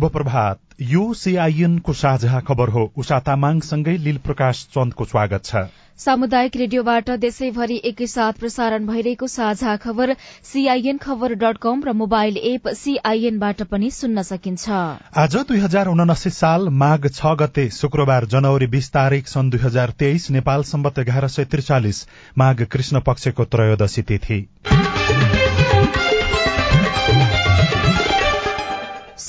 शुभ प्रभात यो सीआईएनको साझा खबर हो। उषा तामाङसँगै लील प्रकाश चन्दको स्वागत छ। सामुदायिक रेडियोबाट देशैभरि एकैसाथ प्रसारण भइरहेको साझा खबर सीआईएन खबर डट कम र मोबाइल एप सीआईएनबाट पनि सुन्न सकिन्छ। आज दुई हजार उनासी साल माघ छ गते शुक्रबार जनवरी बीस तारीक सन् दुई हजार तेइस नेपाल सम्बत एघार सय त्रिचालिस माघ कृष्ण पक्षको त्रयोदशी तिथि।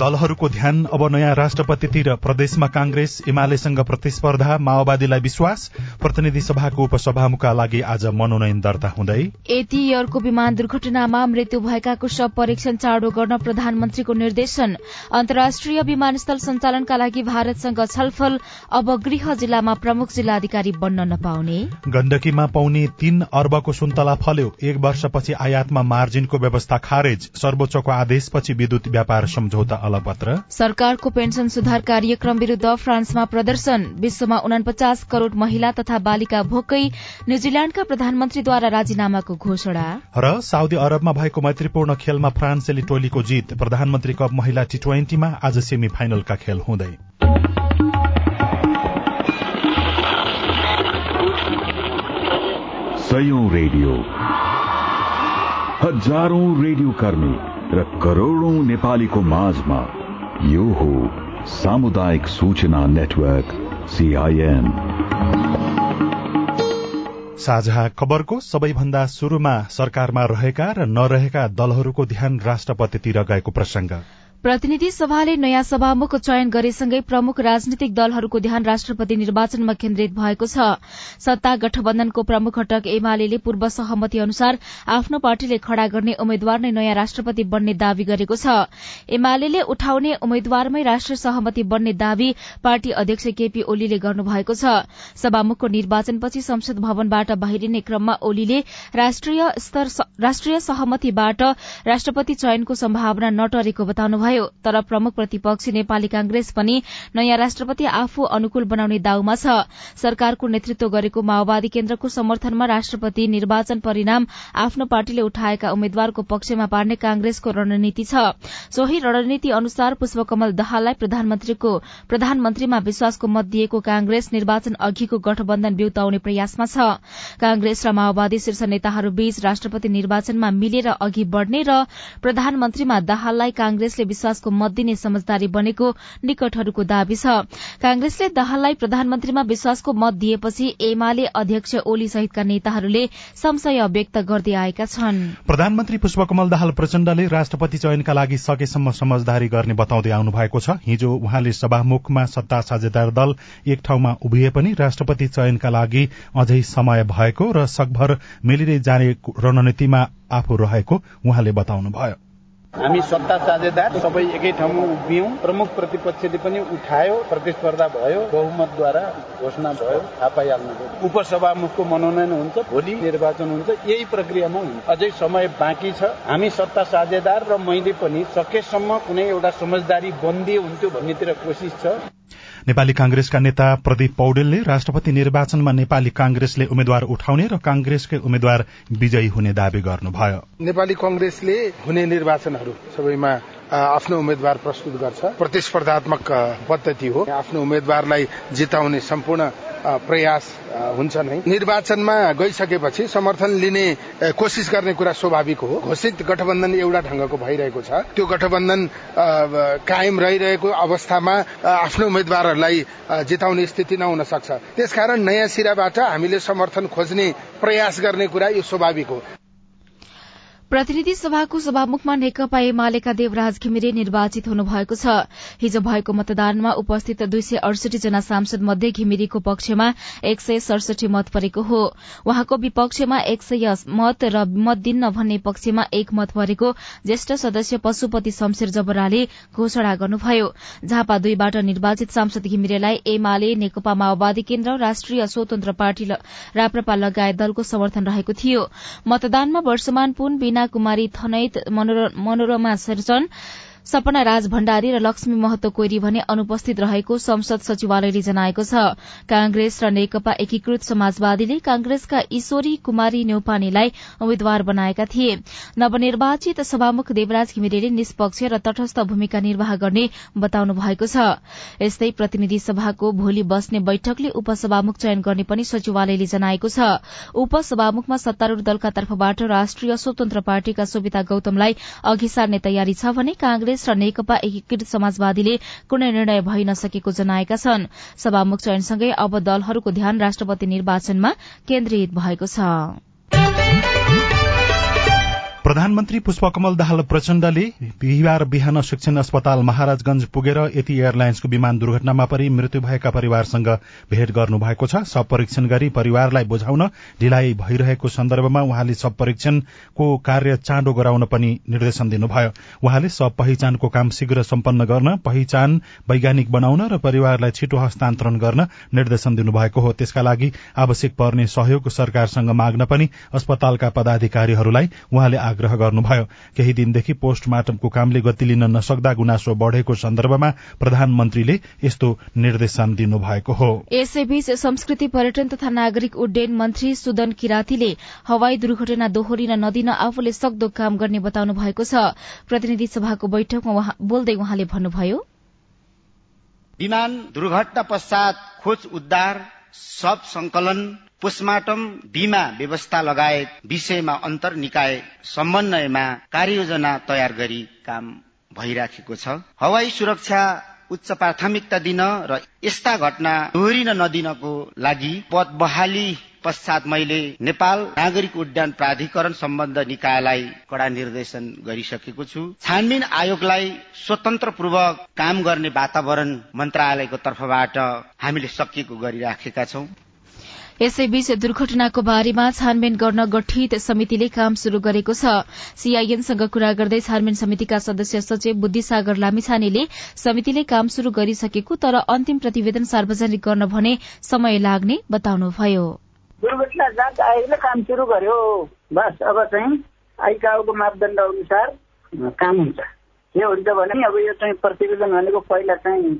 दलहरूको ध्यान अब नयाँ राष्ट्रपतितिर प्रदेशमा कांग्रेस एमालेसँग प्रतिस्पर्धा माओवादीलाई विश्वास प्रतिनिधि सभाको उपसभामुखका लागि आज मनोनयन दर्ता हुँदै एटीयरको विमान दुर्घटनामा मृत्यु भएकाको शव परीक्षण चाँडो गर्न प्रधानमन्त्रीको निर्देशन। अन्तर्राष्ट्रिय विमानस्थल सञ्चालनका लागि भारतसँग छलफल अब गृह जिल्लामा प्रमुख जिल्लाधिकारी बन्न नपाउने। गण्डकीमा पाउने तीन अर्बको सुन्तला फल्यो। एक वर्षपछि आयातमा मार्जिनको व्यवस्था खारेज। सर्वोच्चको आदेशपछि विद्युत व्यापार सम्झौता अलपत्र सरकारको पेन्सन सुधार कार्यक्रम विरूद्ध फ्रान्समा प्रदर्शन। विश्वमा उनापचास करोड़ महिला तथा बालिका भोकै न्यूजील्याण्डका प्रधानमन्त्रीद्वारा राजीनामाको घोषणा। र साउदी अरबमा भएको मैत्रीपूर्ण खेलमा फ्रान्सेली टोलीको जीत। प्रधानमन्त्री कप महिला टी ट्वेन्टीमा आज सेमी फाइनलका खेल हुँदै। रेडियो। हजारौं रेडियो कर्मी। र करोड़ौं नेपालीको माझमा यो हो सामुदायिक सूचना नेटवर्क सीआईएन साझा खबरको सबैभन्दा शुरूमा सरकारमा रहेका र नरहेका दलहरूको ध्यान राष्ट्रपतितिर गएको प्रसंग प्रतिनिधि सभाले नयाँ सभामुख चयन गरेसँगै प्रमुख राजनीतिक दलहरूको ध्यान राष्ट्रपति निर्वाचनमा केन्द्रित भएको छ। सत्ता गठबन्धनको प्रमुख घटक एमाले पूर्व सहमति अनुसार आफ्नो पार्टीले खड़ा गर्ने उम्मेद्वार नै नयाँ राष्ट्रपति बन्ने दावी गरेको छ। एमाले उठाउने उम्मेद्वारमै राष्ट्रिय सहमति बन्ने दावी पार्टी अध्यक्ष केपी ओलीले गर्नुभएको छ। सभामुखको निर्वाचनपछि संसद भवनबाट बाहिरिने क्रममा ओलीले राष्ट्रिय सहमतिबाट राष्ट्रपति चयनको सम्भावना नटरेको बताउनुभयो। भयो। तर प्रमुख प्रतिपक्षी नेपाली कांग्रेस पनि नयाँ राष्ट्रपति आफू अनुकूल बनाउने दाउमा छ। सरकारको नेतृत्व गरेको माओवादी केन्द्रको समर्थनमा राष्ट्रपति निर्वाचन परिणाम आफ्नो पार्टीले उठाएका उम्मेद्वारको पक्षमा पार्ने कांग्रेसको रणनीति छ। सोही रणनीति अनुसार पुष्पकमल दाहाललाई प्रधानमन्त्रीको प्रधानमन्त्रीमा विश्वासको मत दिएको कांग्रेस निर्वाचन अघिको गठबन्धन बिउताउने प्रयासमा छ। कांग्रेस र माओवादी शीर्ष नेताहरू बीच राष्ट्रपति निर्वाचनमा मिलेर अघि बढ़ने र प्रधानमन्त्रीमा दाहाललाई कांग्रेसले विश्वासको मत दिने समझदारी बनेको निकटहरूको दावी छ। कांग्रेसले दाहाललाई प्रधानमन्त्रीमा विश्वासको मत दिएपछि एमाले अध्यक्ष ओली सहितका नेताहरूले संशय व्यक्त गर्दै आएका छन्। प्रधानमन्त्री पुष्पकमल दाहाल प्रचण्डले राष्ट्रपति चयनका लागि सकेसम्म समझदारी गर्ने बताउँदै आउनु भएको छ। हिजो उहाँले सभामुखमा सत्ता साझेदार दल एक ठाउँमा उभिए पनि राष्ट्रपति चयनका लागि अझै समय भएको र सकभर मिलिँदै जाने रणनीतिमा आफू रहेको उहाँले बताउनुभयो। हामी सत्ता साझेदार सबै एकै ठाउँमा उभियौँ। प्रमुख प्रतिपक्षले पनि उठायो प्रतिस्पर्धा भयो बहुमतद्वारा घोषणा भयो थाहा उपसभामुखको मनोनयन हुन्छ भोलि निर्वाचन हुन्छ यही प्रक्रियामा हुन्छ। अझै समय बाँकी छ। हामी सत्ता साझेदार र मैले पनि सकेसम्म कुनै एउटा समझदारी बन्दी हुन्थ्यो भन्नेतिर कोसिस छ। नेपाली कांग्रेसका नेता प्रदीप पौडेलले राष्ट्रपति निर्वाचनमा नेपाली कांग्रेसले उम्मेद्वार उठाउने र कांग्रेसकै उम्मेद्वार विजयी हुने दावी गर्नुभयो। नेपाली कंग्रेसले हुने निर्वाचनहरू सबैमा आफ्नो उम्मेद्वार प्रस्तुत गर्छ। प्रतिस्पर्धात्मक पद्धति हो। आफ्नो उम्मेद्वारलाई जिताउने सम्पूर्ण प्रयास हुन्छ नै। निर्वाचनमा गइसकेपछि समर्थन लिने कोसिस गर्ने कुरा स्वाभाविक हो। घोषित गठबन्धन एउटा ढंगको भइरहेको छ। त्यो गठबन्धन कायम रहिरहेको अवस्थामा आफ्नो उम्मेद्वारहरूलाई जिताउने स्थिति नहुन सक्छ। त्यसकारण नयाँ सिराबाट हामीले समर्थन खोज्ने प्रयास गर्ने कुरा यो स्वाभाविक हो। प्रतिनिधि सभाको सभामुखमा नेकपा एमालेका देवराज घिमिरे निर्वाचित हुनुभएको छ। हिजो भएको मतदानमा उपस्थित दुई सय अडसठी जना सांसद मध्ये घिमिरेको पक्षमा एक सय सडसठी मत परेको हो। उहाँको विपक्षमा एक सय मत र मत दिन्न भन्ने पक्षमा एक मत परेको ज्येष्ठ सदस्य पशुपति शमशेर जबराले घोषणा गर्नुभयो। झापा दुईबाट निर्वाचित सांसद घिमिरेलाई एमाले नेकपा माओवादी केन्द्र राष्ट्रिय स्वतन्त्र पार्टी राप्रपा लगायत दलको समर्थन रहेको थियो। मतदानमा वर्षमान पुन कुमारी थनैत मनोरमा सर्जन सपना राज भण्डारी र लक्ष्मी महतो कोइरी भने अनुपस्थित रहेको संसद सचिवालयले जनाएको छ। कांग्रेस र नेकपा एकीकृत समाजवादीले कांग्रेसका ईश्वरी कुमारी न्यौपानेलाई उम्मेद्वार बनाएका थिए। नवनिर्वाचित सभामुख देवराज घिमिरेले निष्पक्ष र तटस्थ भूमिका निर्वाह गर्ने बताउनु भएको छ। यस्तै प्रतिनिधि सभाको भोलि बस्ने बैठकले उपसभामुख चयन गर्ने पनि सचिवालयले जनाएको छ। उपसभामुखमा सत्तारूढ़ दलका तर्फबाट राष्ट्रिय स्वतन्त्र पार्टीका सुविता गौतमलाई अघि सार्ने तयारी छ भने कांग्रेस कांग्रेस र नेकपा एकीकृत समाजवादीले कुनै निर्णय भइ नसकेको जनाएका छन्। सभामुख चयनसँगै अब दलहरूको ध्यान राष्ट्रपति निर्वाचनमा केन्द्रित भएको छ। प्रधानमन्त्री पुष्पकमल दाहाल प्रचण्डले बिहिबार बिहान शिक्षण अस्पताल महाराजगंज पुगेर यति एयरलाइन्सको विमान दुर्घटनामा परि मृत्यु भएका परिवारसँग भेट गर्नु भएको छ। सब परीक्षण गरी परिवारलाई बुझाउन ढिलाइ भइरहेको सन्दर्भमा उहाँले सब परीक्षणको कार्य चाँडो गराउन पनि निर्देशन दिनुभयो। उहाँले सब पहिचानको काम शीघ्र सम्पन्न गर्न पहिचान वैज्ञानिक बनाउन र परिवारलाई छिटो हस्तान्तरण गर्न निर्देशन दिनुभएको हो। त्यसका लागि आवश्यक पर्ने सहयोग सरकारसँग माग्न पनि अस्पतालका पदाधिकारीहरूलाई उहाँले आग्रह गर्नुभयो। केही दिनदेखि पोस्टमार्टमको कामले गति लिन नसक्दा गुनासो बढ़ेको सन्दर्भमा प्रधानमन्त्रीले यस्तो निर्देशन दिनुभएको हो। यसैबीच संस्कृति पर्यटन तथा नागरिक उड्डयन मन्त्री सुदन किरातीले हवाई दुर्घटना दोहोरिन नदिन आफूले सक्दो काम गर्ने बताउनु भएको छ। प्रतिनिधि सभाको बैठकमा बोल्दै उहाँले भन्नुभयो। विमान दुर्घटना पश्चात खोज उद्धार सब संकलन पोस्टमार्टम बीमा व्यवस्था लगायत विषयमा अन्तर निकाय समन्वयमा कार्ययोजना तयार गरी काम भइराखेको छ। हवाई सुरक्षा उच्च प्राथमिकता दिन र यस्ता घटना दोहोरिन नदिनको लागि पद बहाली पश्चात मैले नेपाल नागरिक उड्डयन प्राधिकरण सम्बन्ध निकायलाई कड़ा निर्देशन गरिसकेको छु। छानबिन आयोगलाई स्वतन्त्रपूर्वक काम गर्ने वातावरण मन्त्रालयको तर्फबाट हामीले सकिएको गरिराखेका छौं। यसैबीच दुर्घटनाको बारेमा छानबिन गर्न गठित समितिले काम शुरू गरेको छ। सीआईएनसँग कुरा गर्दै छानबिन समितिका सदस्य सचिव बुद्धिसागर लामिछानेले समितिले काम शुरू गरिसकेको तर अन्तिम प्रतिवेदन सार्वजनिक गर्न भने समय लाग्ने बताउनुभयो। दुर्घटना जाँच आयोगले काम शुरू गर्यो बस अब चाहिँ आइकाओको मापदण्ड अनुसार काम हुन्छ। के हुन्छ भने अब यो चाहिँ प्रतिवेदन भनेको पहिला चाहिँ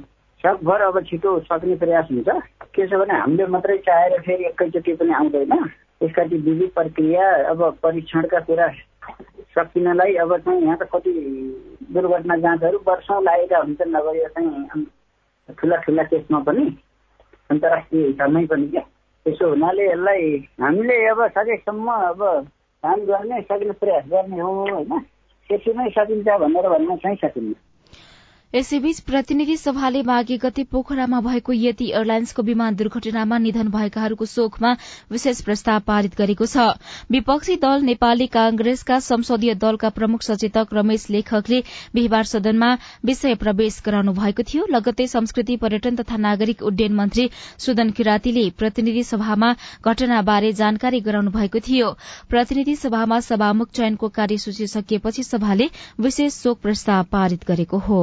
सकभर अब छिटो सक्ने प्रयास हुन्छ। के छ भने हामीले मात्रै चाहेर फेरि एकैचोटि पनि आउँदैन। यसका ती विधि प्रक्रिया अब परीक्षणका कुरा सकिनलाई अब चाहिँ यहाँ त कति दुर्घटना जाँचहरू वर्षौँ लागेका हुन्छन् अब यो चाहिँ ठुला ठुला केसमा पनि अन्तर्राष्ट्रिय हिसाबमै पनि क्या। त्यसो हुनाले यसलाई हामीले अब सकेसम्म अब काम गर्ने सक्ने प्रयास गर्ने हो होइन? त्यति नै सकिन्छ भनेर भन्न चाहिँ सकिन्न। यसैबीच प्रतिनिधि सभाले माघे गते पोखरामा भएको यति एयरलाइन्सको विमान दुर्घटनामा निधन भएकाहरूको शोकमा विशेष प्रस्ताव पारित गरेको छ। विपक्षी दल नेपाली कांग्रेसका संसदीय दलका प्रमुख सचेतक रमेश लेखकले बिहिबार सदनमा विषय प्रवेश गराउनु भएको थियो। लगत्तै संस्कृति पर्यटन तथा नागरिक उड्डयन मन्त्री सुदन किरातीले प्रतिनिधि सभामा घटनाबारे जानकारी गराउनु भएको थियो। प्रतिनिधि सभामा सभामुख चयनको कार्यसूची सकिएपछि सभाले विशेष शोक प्रस्ताव पारित गरेको हो।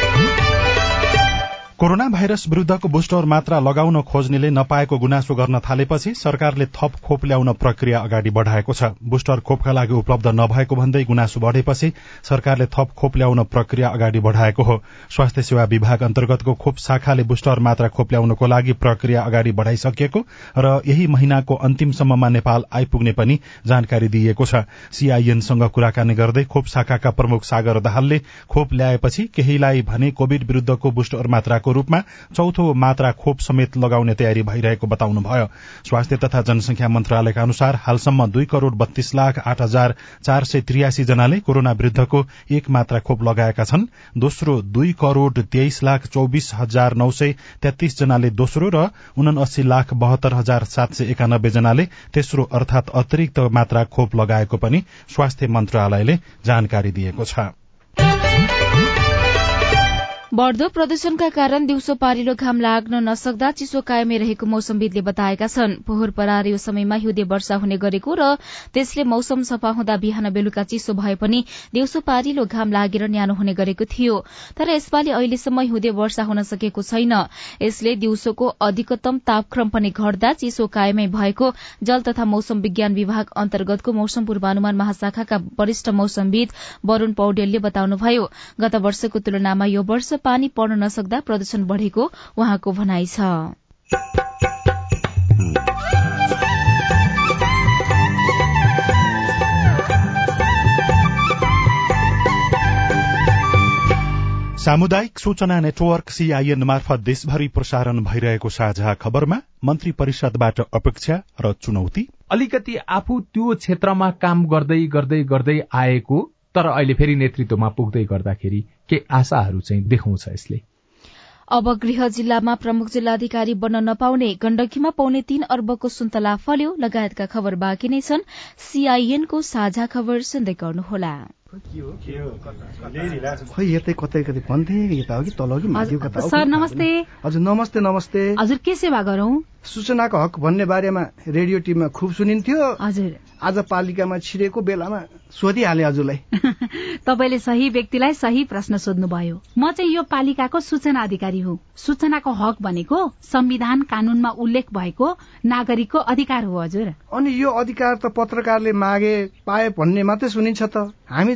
कोरोना भाइरस विरूद्धको बुस्टर मात्रा लगाउन खोज्नेले नपाएको गुनासो गर्न थालेपछि सरकारले थप खोप ल्याउन प्रक्रिया अगाडि बढ़ाएको छ। बुस्टर खोपका लागि उपलब्ध नभएको भन्दै गुनासो बढ़ेपछि सरकारले थप खोप ल्याउन प्रक्रिया अगाडि बढ़ाएको हो। स्वास्थ्य सेवा विभाग अन्तर्गतको खोप शाखाले बुस्टर मात्रा खोप ल्याउनको लागि प्रक्रिया अगाडि बढ़ाइसकिएको र यही महिनाको अन्तिमसम्ममा नेपाल आइपुग्ने पनि जानकारी दिइएको छ। सीआईएनसँग कुराकानी गर्दै खोप शाखाका प्रमुख सागर दाहालले खोप ल्याएपछि केहीलाई भने कोविड विरूद्धको बुस्टर मात्राको रूपमा चौथो मात्रा खोप समेत लगाउने तयारी भइरहेको बताउनुभयो। स्वास्थ्य तथा जनसंख्या मन्त्रालयका अनुसार हालसम्म दुई करोड़ बत्तीस लाख आठ हजार चार सय त्रियासी जनाले कोरोना विरूद्धको एक मात्रा खोप लगाएका छन्। दोस्रो दुई करोड़ तेइस लाख चौबिस हजार नौ सय तेत्तीस जनाले दोस्रो र उनासी लाख बहत्तर हजार सात सय एकानब्बे जनाले तेस्रो अर्थात अतिरिक्त मात्रा खोप लगाएको पनि स्वास्थ्य मन्त्रालयले जानकारी दिएको छ। बढ़दो प्रदूषणका कारण दिउँसो पारिलो घाम लाग्न नसक्दा चिसो कायमै रहेको मौसमविदले बताएका छन्। पोहोर परार समयमा हिउँदे वर्षा हुने गरेको र त्यसले मौसम सफा हुँदा बिहान बेलुका चिसो भए पनि दिउँसो पारिलो घाम लागेर न्यानो हुने गरेको थियो। तर यसपालि अहिलेसम्म हिउँदे वर्षा हुन सकेको छैन। यसले दिउँसोको अधिकतम तापक्रम पनि घट्दा चिसो कायमै भएको जल तथा मौसम विज्ञान विभाग अन्तर्गतको मौसम पूर्वानुमान महाशाखाका वरिष्ठ मौसमविद वरूण पौडेलले बताउनुभयो गत वर्षको तुलनामा यो वर्ष पानी पर्न नसक्दा प्रदूषण बढ़ेको उहाँको भनाइ छ। सामुदायिक सूचना नेटवर्क सीआईएन मार्फत देशभरि प्रसारण भइरहेको साझा खबरमा मन्त्री परिषदबाट अपेक्षा र चुनौती। अलिकति आफू त्यो क्षेत्रमा काम गर्दै गर्दै गर्दै आएको तर अहिले फेरि नेतृत्वमा पुग्दै गर्दाखेरि के आशाहरू चाहिँ देखाउँछ यसले? अब गृह जिल्लामा प्रमुख जिल्लाधिकारी बन्न नपाउने गण्डकीमा पाउने तीन अर्बको सुन्तला फल्यो लगायतका खबर बाँकी नै छन्। सीआईएनको साझा खबर सुन्दै गर्नुहोला। खै यतै कतै कतै भन्थे यता हो? कि तल कि माथि कता? सर नमस्ते। हजुर नमस्ते नमस्ते। हजुर के सेवा गरौं? सूचनाको हक भन्ने बारेमा रेडियो टिममा खुब सुनिन्थ्यो। हजुर। आज पालिकामा छिरेको बेलामा सोधिहाले हजुरलाई। तपाईँले सही व्यक्तिलाई सही प्रश्न सोध्नुभयो। म चाहिँ यो पालिकाको सूचना अधिकारी हुँ। सूचनाको हक भनेको संविधान कानूनमा उल्लेख भएको नागरिकको अधिकार हो हजुर। अनि यो अधिकार त पत्रकारले मागे पाए भन्ने मात्रै सुनिन्छ त। हामी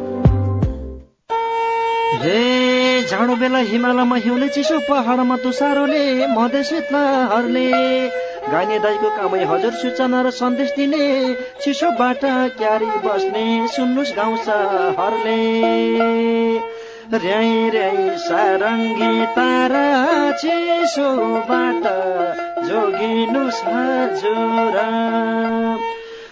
हे जाडो बेला हिमालयमा हिउँले चिसो पहाडमा तुसारोले मधेस शीतलहरले गाइने दाईको कामै हजुर सूचना र सन्देश दिने चिसोबाट क्यारी बस्ने सुन्नुहोस् गाउँ हरले र्याई र्याई सारङ्गी तारा चिसोबाट जोगिनुहोस् हजुर।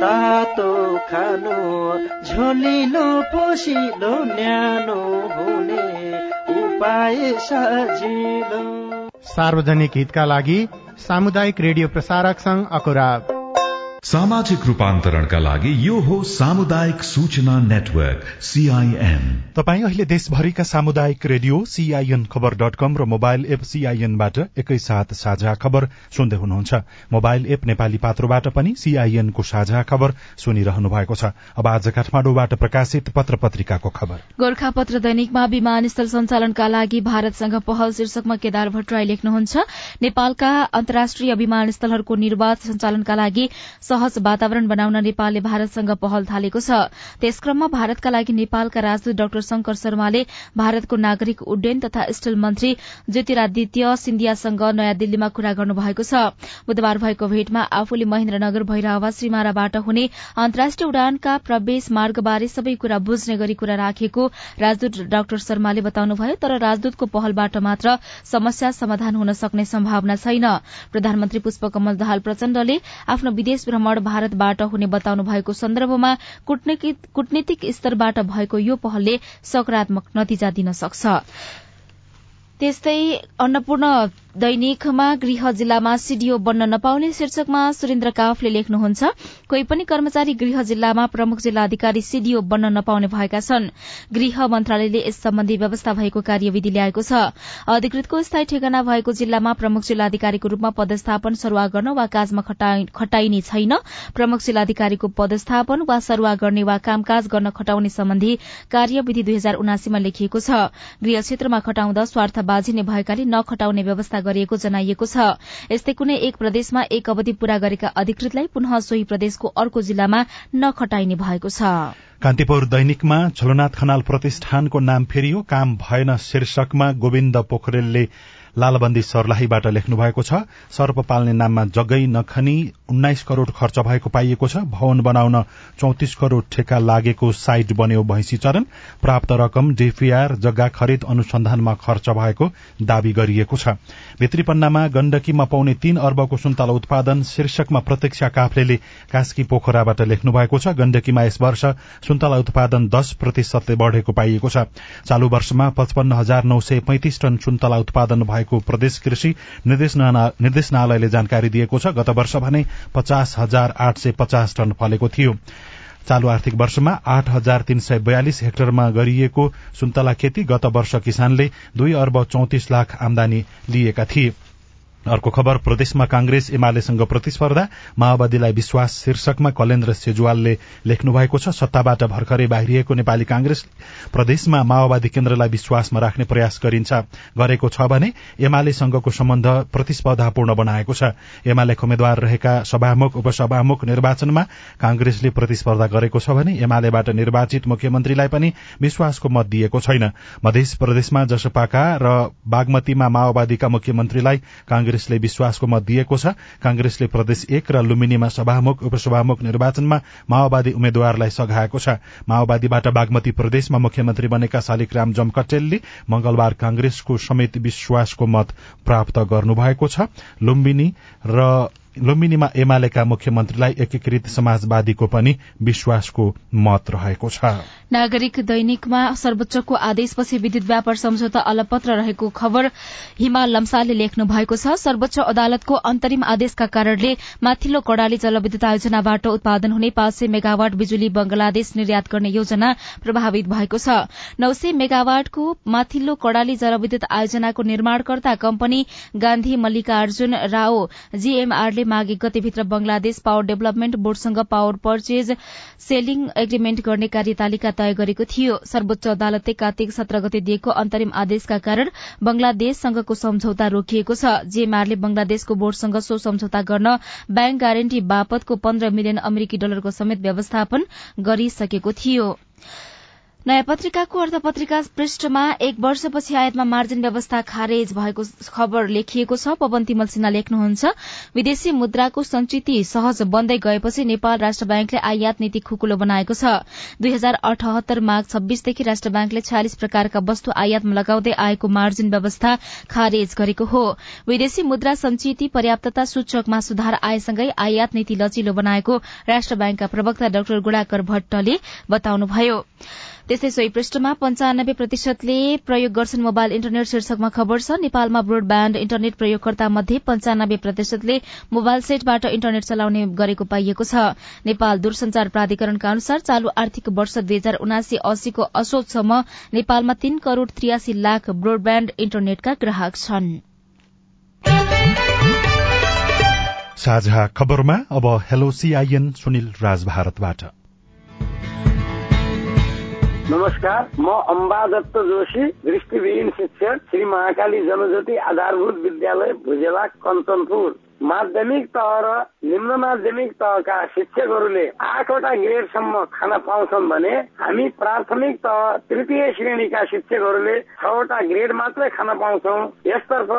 तातो खानु झोलिलो पोसिलो न्यानो हुने उपाय सजिलो। सार्वजनिक हितका लागि सामुदायिक रेडियो प्रसारक संघ अकुराब। सामाजिक रूपान्तरणका लागि यो हो सामुदायिक सूचना नेटवर्क सीआईएन तपाई अहिले देशभरिका सामुदायिक radio CIN Khabar dot com र मोबाइल एप सीआईएनबाट एकैसाथ साझा खबर सुन्दै हुनुहुन्छ। मोबाइल एप नेपाली पात्रोबाट पनि सीआईएनको साझा खबर सुनिरहनु भएको छ। अब आज काठमाडौँबाट प्रकाशित पत्र पत्रिकाको खबर। गोर्खा पत्र दैनिकमा विमानस्थल सञ्चालनका लागि भारतसँग पहल शीर्षकमा केदार भट्टराई लेख्नुहुन्छ। नेपालका अन्तर्राष्ट्रिय विमानस्थलहरूको निर्वाध सञ्चालनका लागि सहज वातावरण बनाउन नेपालले भारतसँग पहल थालेको छ। त्यसक्रममा भारतका लागि नेपालका राजदूत डाक्टर शंकर शर्माले भारतको नागरिक उड्डयन तथा स्टिल मन्त्री ज्योतिरादित्य सिन्धियासँग नयाँ दिल्लीमा कुरा गर्नुभएको छ। बुधबार भएको भेटमा आफूले महेन्द्रनगर भैरहवा श्रीमाराबाट हुने अन्तर्राष्ट्रिय उडानका प्रवेश मार्गबारे सबै कुरा बुझ्ने गरी कुरा राखेको राजदूत डाक्टर शर्माले बताउनुभयो तर राजदूतको पहलबाट मात्र समस्या समाधान हुन सक्ने सम्भावना छैन। प्रधानमन्त्री पुष्पकमल दाहाल प्रचण्डले आफ्नो विदेश भ्रमण भारतबाट हुने बताउनु भएको सन्दर्भमा कूटनीतिक स्तरबाट भएको यो पहलले सकारात्मक नतिजा दिन सक्छ। त्यस्तै अन्नपूर्ण दैनिकमा गृह जिल्लामा सीडीओ बन्न नपाउने शीर्षकमा सुरेन्द्र काफले लेख्नुहुन्छ कोही पनि कर्मचारी गृह जिल्लामा प्रमुख जिल्ला अधिकारी सीडीओ बन्न नपाउने भएका छन्। गृह मन्त्रालयले यस सम्बन्धी व्यवस्था भएको कार्यविधि ल्याएको छ। अधिकृतको स्थायी ठेगाना भएको जिल्लामा प्रमुख जिल्लाधिकारीको रूपमा पदस्थापन सरूवा गर्न वा काजमा खटाइने छैन। प्रमुख जिल्लाधिकारीको पदस्थापन वा सरूवा गर्ने वा कामकाज गर्न खटाउने सम्बन्धी कार्यविधि दुई हजार उनासीमा लेखिएको छ। गृह क्षेत्रमा खटाउँदा स्वार्थबाजी नै भएकाले नखटाउने व्यवस्था गरिएको जनाइएको छ। यस्तै कुनै एक प्रदेशमा एक अवधि पूरा गरेका अधिकृतलाई पुनः सोही प्रदेशको अर्को जिल्लामा नखटाइने भएको छ। कान्तिपुर दैनिकमा झलनाथ खनाल प्रतिष्ठानको नाम फेरियो। काम भएन शीर्षकमा गोविन्द पोखरेलले लालबन्दी सर्लाहीबाट लेख्नु भएको छ सर्प पाल्ने नाममा जग्गै नखनी उन्नाइस करोड़ खर्च भएको पाइएको छ भवन बनाउन चौतिस करोड़ ठेक्का लागेको साइट बन्यो भैंसी चरण प्राप्त रकम डीपीआर जग्गा खरिद अनुसन्धानमा खर्च भएको दावी गरिएको छ। भित्री पन्नामा गण्डकीमा पाउने तीन अर्बको सुन्तला उत्पादन शीर्षकमा प्रत्यक्ष काफ्लेले कास्की पोखराबाट लेख्नु भएको छ गण्डकीमा यस वर्ष सुन्तला उत्पादन दश प्रतिशतले बढ़ेको पाइएको छ। चालू वर्षमा पचपन्न हजार नौ सय पैंतिस टन सुन्तला उत्पादन भएको भएको प्रदेश कृषि निर्देशनालयले जानकारी दिएको छ गत वर्ष भने पचास हजार आठ सय पचास टन फलेको थियो। चालू आर्थिक वर्षमा आठ हजार तीन सय बयालिस हेक्टरमा गरिएको सुन्तला खेती गत वर्ष किसानले दुई अर्ब चौतिस लाख आमदानी लिएका थिए। अर्को खबर प्रदेशमा कांग्रेस एमालेसँग प्रतिस्पर्धा। माओवादीलाई विश्वास शीर्षकमा कलेन्द्र सेजुवालले लेख्नु भएको छ सत्ताबाट भर्खरै बाहिरिएको नेपाली कांग्रेस प्रदेशमा माओवादी केन्द्रलाई विश्वासमा राख्ने प्रयास गरिन्छ। गरेको छ भने एमालेसँगको सम्बन्ध प्रतिस्पर्धापूर्ण बनाएको छ। एमाले उम्मेद्वार रहेका सभामुख उपसभामुख निर्वाचनमा कांग्रेसले प्रतिस्पर्धा गरेको छ भने एमालेबाट निर्वाचित मुख्यमन्त्रीलाई पनि विश्वासको मत दिएको छैन। मध्य प्रदेशमा जसपाका र बागमतीमा माओवादीका मुख्यमन्त्रीलाई कांग्रेस कांग्रेसले विश्वासको मत दिएको छ। कांग्रेसले प्रदेश एक र लुम्बिनीमा सभामुख उपसभामुख निर्वाचनमा माओवादी उम्मेद्वारलाई सघाएको छ। माओवादीबाट बागमती प्रदेशमा मुख्यमन्त्री बनेका शालिकराम जमकटेलले मंगलबार कांग्रेसको समेत विश्वासको मत प्राप्त गर्नुभएको छ। लुम्बिनी र लुम्बिनीमा एमालेका मुख्यमन्त्रीलाई एकीकृत समाजवादीको पनि विश्वासको मत रहेको छ। नागरिक दैनिकमा सर्वोच्चको आदेशपछि विद्युत व्यापार सम्झौता अलपत्र रहेको खबर हिमा लम्सालले लेख्नु भएको छ। सर्वोच्च अदालतको अन्तरिम आदेशका कारणले माथिल्लो कड़ाली जलविद्युत आयोजनाबाट उत्पादन हुने पाँच सय मेगावाट बिजुली बंगलादेश निर्यात गर्ने योजना प्रभावित भएको छ। नौ सय मेगावाटको माथिल्लो कड़ाली जलविद्युत आयोजनाको निर्माणकर्ता कम्पनी गान्धी मल्लिकार्जुन राओ जीएमआरले माघ एक गतेभित्र बंगलादेश पावर डेभलपमेन्ट बोर्डसँग पावर पर्चेज सेलिङ एग्रीमेन्ट गर्ने कार्यतालिका तय गरेको थियो। सर्वोच्च अदालतले कार्तिक सत्र गते दिएको अन्तरिम आदेशका कारण बंगलादेशसँगको सम्झौता रोकिएको छ। जेएमआरले बंगलादेशको बोर्डसँग सो सम्झौता गर्न ब्याङ्क ग्यारेन्टी बापतको पन्ध्र मिलियन अमेरिकी डलरको समेत व्यवस्थापन गरिसकेको थियो। नयाँ पत्रिकाको अर्थपत्रिका पृष्ठमा एक वर्षपछि आयातमा मार्जिन व्यवस्था खारेज भएको खबर लेखिएको छ। पवन तिमल सिन्हा लेख्नुहुन्छ विदेशी मुद्राको संचिति सहज बन्दै गएपछि नेपाल राष्ट्र ब्याङ्कले आयात नीति खुकुलो बनाएको छ। दुई हजार अठहत्तर माघ छब्बीसदेखि राष्ट्र ब्याङ्कले छयालिस प्रकारका वस्तु आयातमा लगाउँदै आएको मार्जिन व्यवस्था खारेज गरेको हो। विदेशी मुद्रा संचिति पर्याप्तता सूचकमा सुधार आएसँगै आयात नीति लचिलो बनाएको राष्ट्र ब्याङ्कका प्रवक्ता डाक्टर गुणाकर भट्टले बताउनुभयो। त्यस्तै सोही पृष्ठमा पञ्चानब्बे प्रतिशतले प्रयोग गर्छन् मोबाइल इन्टरनेट शीर्षकमा खबर छ नेपालमा ब्रोडब्याण्ड इन्टरनेट प्रयोगकर्ता मध्ये पञ्चानब्बे प्रतिशतले मोबाइल सेटबाट इन्टरनेट चलाउने गरेको पाइएको छ। नेपाल दूरसंचार प्राधिकरणका अनुसार चालू आर्थिक वर्ष दुई हजार उनासी अस्सीको असोजसम्म नेपालमा तीन करोड़ त्रियासी लाख ब्रोडब्याण्ड इन्टरनेटका ग्राहक छन्। साझा खबरमा अब हेलो सीआईएन सुनिल राज भारतबाट नमस्कार म अम्बा जोशी दृष्टिविहीन शिक्षक श्री महाकाली जनज्योति आधारभूत विद्यालय भुजेला कञ्चनपुर। माध्यमिक तह र निम्न माध्यमिक तहका शिक्षकहरूले आठवटा ग्रेडसम्म खान पाउँछन् भने हामी प्राथमिक तह तृतीय श्रेणीका शिक्षकहरूले छवटा ग्रेड मात्रै खान पाउँछौ। यसतर्फ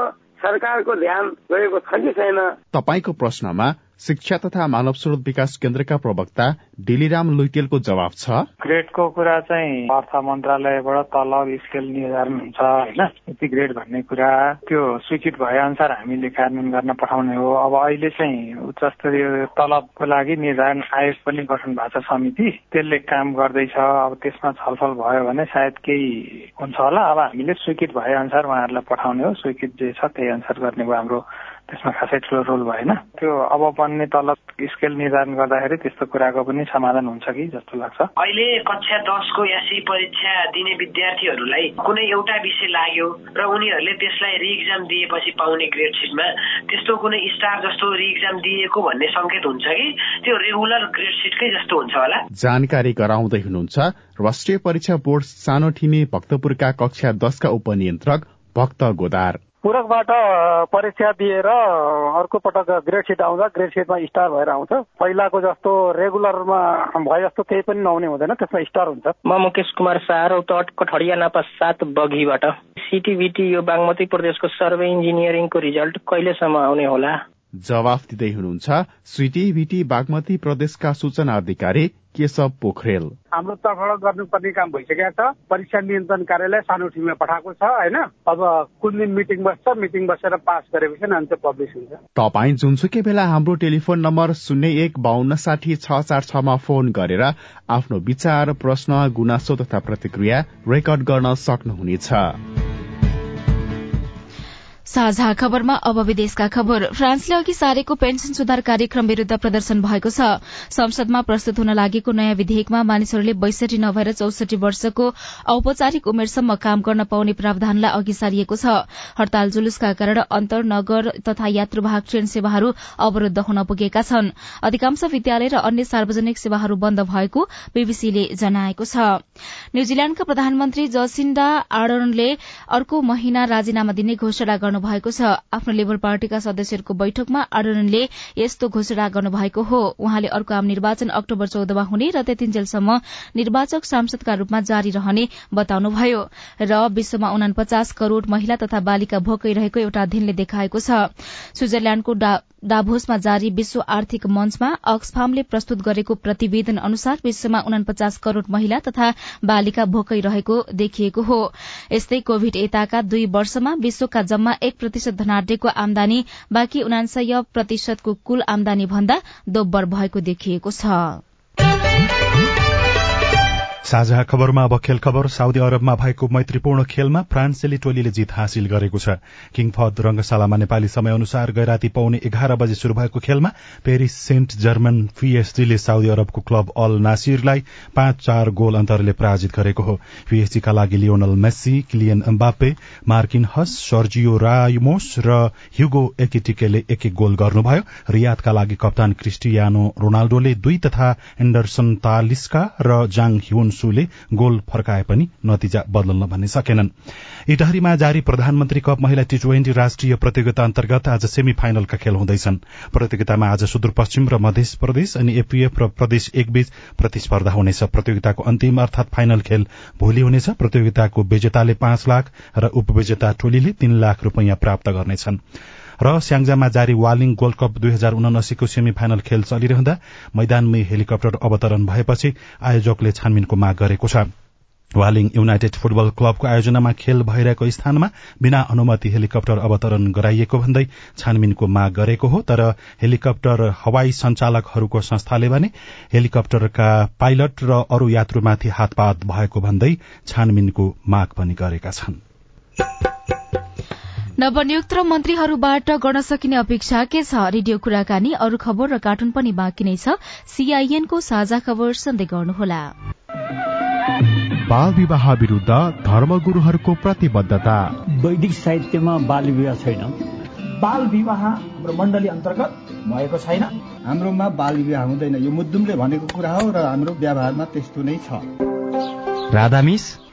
सरकारको ध्यान गएको छ कि छैन? तपाईँको प्रश्नमा शिक्षा तथा मानव स्रोत विकास केन्द्रका प्रवक्ता डिलिराम लुइटेलको जवाब छ। ग्रेडको कुरा चाहिँ अर्थ मन्त्रालयबाट तलब स्केल निर्धारण हुन्छ होइन? यति ग्रेड भन्ने कुरा त्यो स्वीकृत भए अनुसार हामीले कार्यान्वयन गर्न पठाउने हो। अब अहिले चाहिँ उच्च स्तरीय तलबको लागि निर्धारण आयोग पनि गठन भएको छ समिति। त्यसले काम गर्दैछ। अब त्यसमा छलफल भयो भने सायद केही हुन्छ होला। अब हामीले स्वीकृत भए अनुसार उहाँहरूलाई पठाउने हो। स्वीकृत जे छ त्यही अनुसार गर्ने भयो हाम्रो त्यसमा खासै ठुलो रोल भएन। त्यो अब बन्ने तलब स्केल निर्धारण गर्दाखेरि त्यस्तो कुराको पनि समाधान हुन्छ कि जस्तो लाग्छ। अहिले कक्षा दसको एससी परीक्षा दिने विद्यार्थीहरूलाई कुनै एउटा विषय लाग्यो र उनीहरूले त्यसलाई रिइक्जाम दिएपछि पाउने ग्रेड सिटमा त्यस्तो कुनै स्टार जस्तो रिइक्जाम दिएको भन्ने संकेत हुन्छ कि? त्यो रेगुलर ग्रेड सिटकै जस्तो हुन्छ होला। जानकारी गराउँदै हुनुहुन्छ राष्ट्रिय परीक्षा बोर्ड सानो ठिमी भक्तपुरका कक्षा दसका उपनियन्त्रक भक्त गोदार। पूरकबाट परीक्षा दिएर अर्को पटक ग्रेड सिट आउँदा ग्रेड सिटमा स्टार भएर आउँछ। पहिलाको जस्तो रेगुलरमा भए जस्तो केही पनि नहुने हुँदैन त्यसमा स्टार हुन्छ। म मुकेश कुमार शाह रौतहट कठडिया नापा सात बगीबाट। सिटिभिटी यो बागमती प्रदेशको सर्वे इन्जिनियरिङको रिजल्ट कहिलेसम्म आउने होला? जवाफ दिँदै हुनुहुन्छ स्विटिभिटी बागमती प्रदेशका सूचना अधिकारी केशव पोखरेल? हाम्रो तर्फबाट गर्नुपर्ने काम भइसकेको छ। परीक्षा नियन्त्रण कार्यालय सानो टिममा पठाएको छ होइन? अब कुन दिन मिटिङ बस्छ मिटिङ बसेर पास गरेपछि पब्लिस हुन्छ। तपाईँ जुनसुकै बेला हाम्रो टेलिफोन नम्बर शून्य एक बाहन्न साठी छ चार छमा फोन गरेर आफ्नो विचार प्रश्न गुनासो तथा प्रतिक्रिया रेकर्ड गर्न सक्नुहुनेछ। साझा खबरमा अब विदेशका खबर। फ्रान्सले अघि सारेको पेन्सन सुधार कार्यक्रम विरूद्ध प्रदर्शन भएको छ। संसदमा प्रस्तुत हुन लागेको नयाँ विधेयकमा मानिसहरूले बैसठी नभएर चौसठी वर्षको औपचारिक उमेरसम्म काम गर्न पाउने प्रावधानलाई अघि सारिएको छ। हड़ताल जुलुसका कारण अन्तर नगर तथा यात्रुवाहक ट्रेन सेवाहरू अवरूद्ध हुन पुगेका छन्। अधिकांश विद्यालय र अन्य सार्वजनिक सेवाहरू बन्द भएको बीबीसीले जनाएको छ। न्यूजील्याण्डका प्रधानमन्त्री जसिन्डा आर्डनले अर्को महिना राजीनामा दिने घोषणा गर्नु भएको छ। आफ्नो लेबर पार्टीका सदस्यहरूको बैठकमा आर्डनले यस्तो घोषणा गर्नुभएको हो। उहाँले अर्को आम निर्वाचन अक्टोबर चौधमा हुने र त्यतिन्जेलसम्म निर्वाचक सांसदका रूपमा जारी रहने बताउनुभयो। र विश्वमा उनापचास करोड़ महिला तथा बालिका भोकै रहेको एउटा अध्ययनले देखाएको छ। स्विजरल्याण्डको डाभोसमा जारी विश्व आर्थिक मञ्चमा अक्सफार्मले प्रस्तुत गरेको प्रतिवेदन अनुसार विश्वमा उनापचास करोड़ महिला तथा बालिका भोकै रहेको देखिएको हो। यस्तै कोविड यताका दुई वर्षमा विश्वका जम्मा एक प्रतिशत धनाढ्यको आमदानी बाँकी उनासय प्रतिशतको कुल आमदानी भन्दा दोब्बर भएको देखिएको छ। साझा खबरमा अब खेल खबर साउदी अरबमा भएको मैत्रीपूर्ण खेलमा फ्रान्सेली टोलीले जित हासिल गरेको छ। किङफद रंगशालामा नेपाली समय अनुसार गैराती पाउने एघार बजे शुरू भएको खेलमा पेरिस सेन्ट जर्मन पीएसजीले साउदी अरबको क्लब अल नासिरलाई पाँच चार गोल अन्तरले पराजित गरेको हो। पीएसजीका लागि Lionel Messi Kylian Mbappe Marquinhos Sergio Ramos र ह्युगो एकिटिकेले एक एक गोल गर्नुभयो। रियादका लागि कप्तान क्रिस्टियानो रोनाल्डोले दुई तथा एन्डरसन तालिस्का र जाङ ह्युन सुले गोल फर्काए पनि नतिजा बदल्न भन्ने सकेनन्। इटहरीमा जारी प्रधानमन्त्री कप महिला टी ट्वेन्टी राष्ट्रिय प्रतियोगिता अन्तर्गत आज सेमी फाइनलका खेल हुँदैछन्। प्रतियोगितामा आज सुदूरपश्चिम र मध्य प्रदेश अनि एपीएफ र प्रदेश एकबीच प्रतिस्पर्धा हुनेछ। प्रतियोगिताको अन्तिम अर्थात फाइनल खेल भोलि हुनेछ। प्रतियोगिताको विजेताले पाँच लाख र उपविजेता टोलीले तीन लाख रूपियाँ प्राप्त गर्नेछन्। र स्याङ्जामा जारी वालिङ गोल्ड कप दुई हजार उनासीको सेमी फाइनल खेल चलिरहँदा मैदानमै हेलिकप्टर अवतरण भएपछि आयोजकले छानबिनको माग गरेको छ। वालिङ युनाइटेड फुटबल क्लबको आयोजनामा खेल भइरहेको स्थानमा बिना अनुमति हेलिकप्टर अवतरण गराइएको भन्दै छानबिनको माग गरेको हो तर हेलिकप्टर हवाई संचालकहरूको संस्थाले भने हेलिकप्टरका पाइलट र अरू यात्रुमाथि हातपात भएको भन्दै छानबिनको माग पनि गरेका छन्। नवनियुक्त मन्त्रीहरूबाट गर्न सकिने अपेक्षा के छ? रेडियो कुराकानी अरू खबर र कार्टुन पनि बाँकी नै छ। सीआईएनको साझा खबर सन्दै गर्नुहोला। बाल विवाह विरूद्ध धर्मगुरूहरूको प्रतिबद्धता। वैदिक साहित्यमा बाल विवाह छैन। बाल विवाह हाम्रो मण्डली अन्तर्गत भएको छैन। हाम्रोमा बाल विवाह हुँदैन। यो मुद्दुमले भनेको कुरा हो र हाम्रो व्यवहारमा त्यस्तो नै छ। राधामिस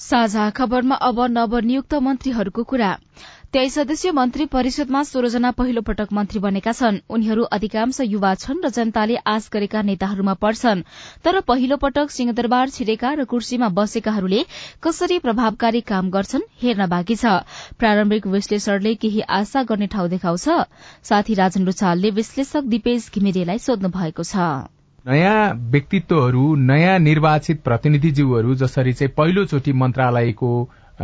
साझा खबरमा अब नवनियुक्त मन्त्रीहरूको कुरा। तेइस सदस्यीय मन्त्री परिषदमा सोह्रजना पहिलो पटक मन्त्री बनेका छन्। उनीहरू अधिकांश युवा छन् र जनताले आश गरेका नेताहरूमा पर्छन्। तर पहिलो पटक सिंहदरबार छिरेका र कुर्सीमा बसेकाहरूले कसरी प्रभावकारी काम गर्छन् हेर्न बाँकी छ। प्रारम्भिक विश्लेषणले केही आशा गर्ने ठाउँ देखाउँछ। साथी राजन रुचालले विश्लेषक दिपेश घिमिरेलाई सोध्नु भएको छ। नयाँ व्यक्तित्वहरू नयाँ निर्वाचित प्रतिनिधिज्यूहरू जसरी चाहिँ पहिलोचोटि मन्त्रालयको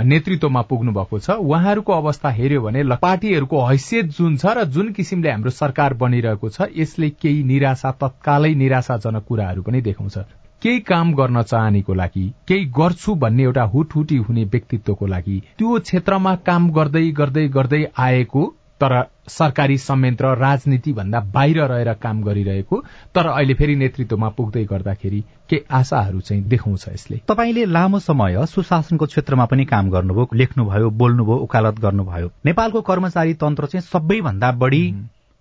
नेतृत्वमा पुग्नु भएको छ उहाँहरूको अवस्था हेर्यो भने पार्टीहरूको हैसियत जुन छ र जुन किसिमले हाम्रो सरकार बनिरहेको छ यसले केही निराशा तत्कालै निराशाजनक कुराहरू पनि देखाउँछ। केही काम गर्न चाहनेको लागि केही गर्छु भन्ने एउटा हुटहुटी हुने व्यक्तित्वको लागि त्यो क्षेत्रमा काम गर्दै गर्दै गर्दै आएको तर सरकारी संयन्त्र राजनीति भन्दा बाहिर रहेर काम गरिरहेको तर अहिले फेरि नेतृत्वमा पुग्दै गर्दाखेरि के आशाहरू चाहिँ देखाउँछ यसले? तपाईँले लामो समय सुशासनको क्षेत्रमा पनि काम गर्नुभयो लेख्नुभयो बोल्नुभयो उकालत गर्नुभयो। नेपालको कर्मचारी तन्त्र चाहिँ सबैभन्दा बढी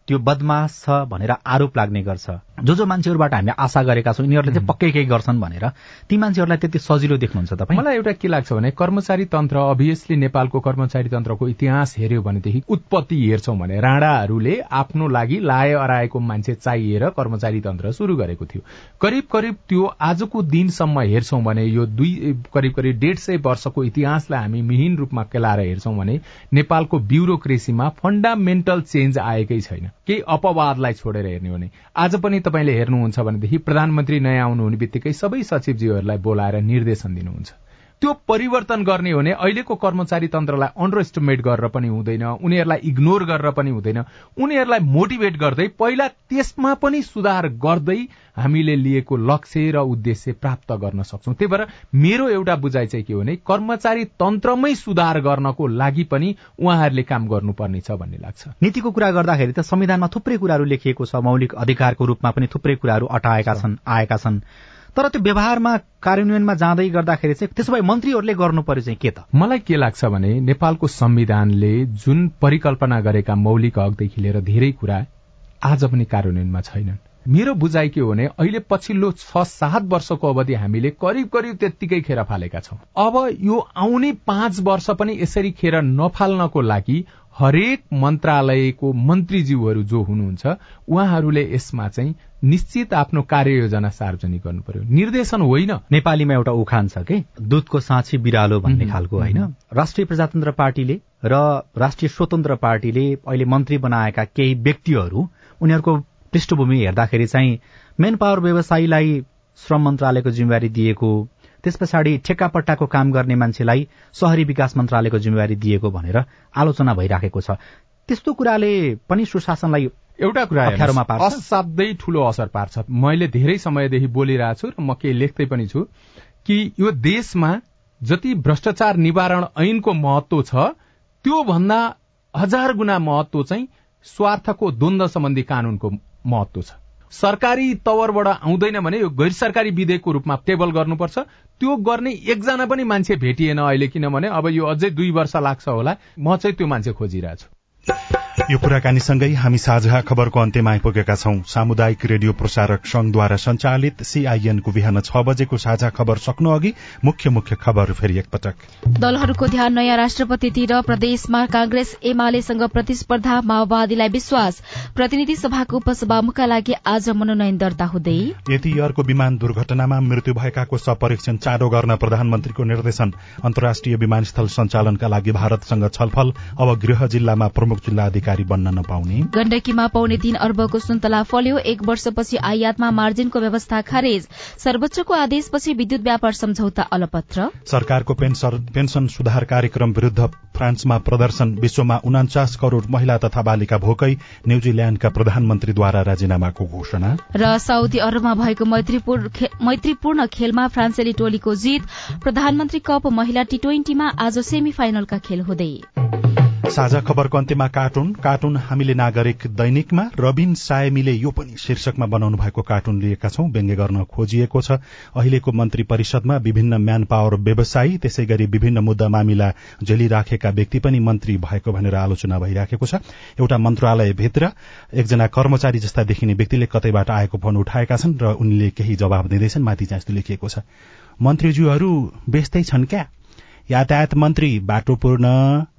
त्यो बदमास छ भनेर आरोप लाग्ने गर्छ। जो जो मान्छेहरूबाट हामीले आशा गरेका छौँ यिनीहरूले चाहिँ पक्कै केही गर्छन् भनेर ती मान्छेहरूलाई त्यति सजिलो देख्नुहुन्छ तपाईँ? मलाई एउटा के लाग्छ भने कर्मचारी तन्त्र अभियसली नेपालको कर्मचारी तन्त्रको इतिहास हेऱ्यो भनेदेखि उत्पत्ति हेर्छौँ भने राणाहरूले आफ्नो लागि लाए अराएको मान्छे चाहिएर कर्मचारी तन्त्र शुरू गरेको थियो। करिब करिब त्यो आजको दिनसम्म हेर्छौँ भने यो दुई करिब करिब डेढ सय वर्षको इतिहासलाई हामी मिहिन रूपमा केलाएर हेर्छौँ भने नेपालको ब्युरोक्रेसीमा फण्डामेन्टल चेन्ज आएकै छैन। केही अपवादलाई छोडेर हेर्ने हो भने आज पनि तपाईँले हेर्नुहुन्छ भनेदेखि प्रधानमन्त्री नयाँ आउनु हुने बित्तिकै सबै सचिवजीहरूलाई बोलाएर निर्देशन दिनुहुन्छ। त्यो परिवर्तन गर्ने हो भने अहिलेको कर्मचारी तन्त्रलाई अन्डर एस्टिमेट गरेर पनि हुँदैन उनीहरूलाई इग्नोर गरेर पनि हुँदैन। उनीहरूलाई मोटिभेट गर्दै पहिला त्यसमा पनि सुधार गर्दै हामीले लिएको लक्ष्य र उद्देश्य प्राप्त गर्न सक्छौ। त्यही भएर मेरो एउटा बुझाइ चाहिँ के हो भने कर्मचारी तन्त्रमै सुधार गर्नको लागि पनि उहाँहरूले काम गर्नुपर्ने छ भन्ने लाग्छ। नीतिको कुरा गर्दाखेरि त संविधानमा थुप्रै कुराहरू लेखिएको छ मौलिक अधिकारको रूपमा पनि थुप्रै कुराहरू अटाएका छन् आएका छन्। तर त्यो व्यवहारमा कार्यान्वयनमा जाँदै गर्दाखेरि चाहिँ त्यसो भए मन्त्रीहरूले गर्नु पर्यो चाहिँ के त? मलाई के लाग्छ भने नेपालको संविधानले जुन परिकल्पना गरेका मौलिक हकदेखि लिएर धेरै कुरा आज पनि कार्यान्वयनमा छैनन्। मेरो बुझाइ के हो भने अहिले पछिल्लो छ सात वर्षको अवधि हामीले करिब करिब त्यत्तिकै खेर फालेका छौं। अब यो आउने पाँच वर्ष पनि यसरी खेर नफाल्नको लागि हरेक मन्त्रालयको मन्त्रीज्यूहरू जो हुनुहुन्छ उहाँहरूले यसमा चाहिँ निश्चित आफ्नो कार्ययोजना सार्वजनिक गर्नु पर्यो। निर्देशन होइन। नेपालीमा एउटा उखान छ कि? दुधको साँची बिरालो भन्ने खालको होइन। राष्ट्रिय प्रजातन्त्र पार्टीले र राष्ट्रिय स्वतन्त्र पार्टीले अहिले मन्त्री बनाएका केही व्यक्तिहरू उनीहरूको पृष्ठभूमि हेर्दाखेरि चाहिँ मेन पावर व्यवसायीलाई श्रम मन्त्रालयको जिम्मेवारी दिएको त्यस पछाडि ठेक्कापट्टाको काम गर्ने मान्छेलाई शहरी विकास मन्त्रालयको जिम्मेवारी दिएको भनेर आलोचना भइराखेको छ। त्यस्तो कुराले पनि सुशासनलाई एउटा कुरा असाध्यै ठूलो असर पार्छ। मैले धेरै समयदेखि बोलिरहेको छु र म केही लेख्दै पनि छु कि यो देशमा जति भ्रष्टाचार निवारण ऐनको महत्व छ त्यो भन्दा हजार गुणा महत्व चाहिँ स्वार्थको द्वन्द सम्बन्धी कानूनको महत्व छ। सरकारी तवरबाट आउँदैन भने यो गैर सरकारी विधेयकको रूपमा टेबल गर्नुपर्छ। त्यो गर्ने एकजना पनि मान्छे भेटिएन अहिले किनभने अब यो अझै दुई वर्ष लाग्छ होला। म चाहिँ त्यो मान्छे खोजिरहेछु यो कुराकानीसँगै हामी साझा खबरको अन्त्यमा आइपुगेका छौं। सामुदायिक रेडियो प्रसारक संघद्वारा संचालित सीआईएनको बिहान छ बजेको साझा खबर सक्नु अघि मुख्य मुख्य खबर फेरि एकपटक। दलहरूको ध्यान नयाँ राष्ट्रपतितिर प्रदेशमा कांग्रेस एमालेसँग प्रतिस्पर्धा माओवादीलाई विश्वास। प्रतिनिधि सभाको उपसभामुखका लागि आज मनोनयन दर्ता हुँदै यति अर्को विमान दुर्घटनामा मृत्यु भएकाको सपरीक्षण चाँडो गर्न प्रधानमन्त्रीको निर्देशन। अन्तर्राष्ट्रिय विमानस्थल सञ्चालनका लागि भारतसँग छलफल। अब गृह जिल्लामा प्रमुख जिल्ला अधिकारी बन्न नपाउने। गण्डकीमा पाउने तीन अर्बको सुन्तला फल्यो। एक वर्षपछि आयातमा मार्जिनको व्यवस्था खारेज। सर्वोच्चको आदेशपछि विद्युत व्यापार सम्झौता अलपत्र। सरकारको पेन्सन सुधार कार्यक्रम विरूद्ध फ्रान्समा प्रदर्शन। विश्वमा उनाचास करोड़ महिला तथा बालिका भोकै न्यूजील्याण्डका प्रधानमन्त्रीद्वारा राजीनामाको घोषणा। र साउदी अरबमा भएको मैत्रीपूर्ण खेलमा फ्रान्सेली टोलीको जीत। प्रधानमन्त्री कप महिला टी ट्वेन्टीमा आज सेमी फाइनलका खेल हुँदै। साझा खबरको अन्त्यमा कार्टुन। कार्टुन हामीले नागरिक दैनिकमा। रबिन सायमीले यो पनि शीर्षकमा बनाउनु भएको कार्टुन लिएका छौं। व्यङ्ग्य गर्न खोजिएको छ। अहिलेको मन्त्री परिषदमा विभिन्न म्यान पावर व्यवसायी त्यसै गरी विभिन्न मुद्दा मामिला झेलिराखेका व्यक्ति पनि मन्त्री भएको भनेर आलोचना भइराखेको छ। एउटा मन्त्रालयभित्र एकजना कर्मचारी जस्ता देखिने व्यक्तिले कतैबाट आएको फोन उठाएका छन् र उनले केही जवाब दिँदैछन्। माथि यस्तो लेखिएको छ। मन्त्रीज्यूहरू व्यस्तै छन् क्या? यातायात मन्त्री बाटो पूर्ण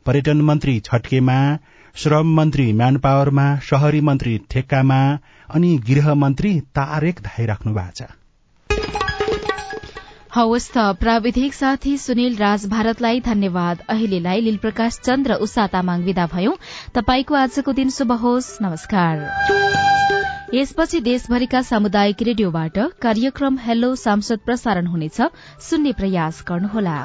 पर्यटन मन्त्री छट्केमा श्रम मन्त्री म्यान पावरमा शहरी मन्त्री ठेक्कामा अनि गृह मन्त्री तारेक धाइराख्नु भएको छ। हवस् त प्राविधिक साथी सुनिल राज भारतलाई धन्यवाद। अहिलेलाई लील प्रकाश चन्द्र उषा तामाङ विदा भयौं। तपाईँको आजको दिन शुभ होस्। नमस्कार। यसपछि देशभरिका सामुदायिक रेडियोबाट कार्यक्रम हेलो सांसद प्रसारण हुनेछ। सुन्ने प्रयास गर्नुहोला।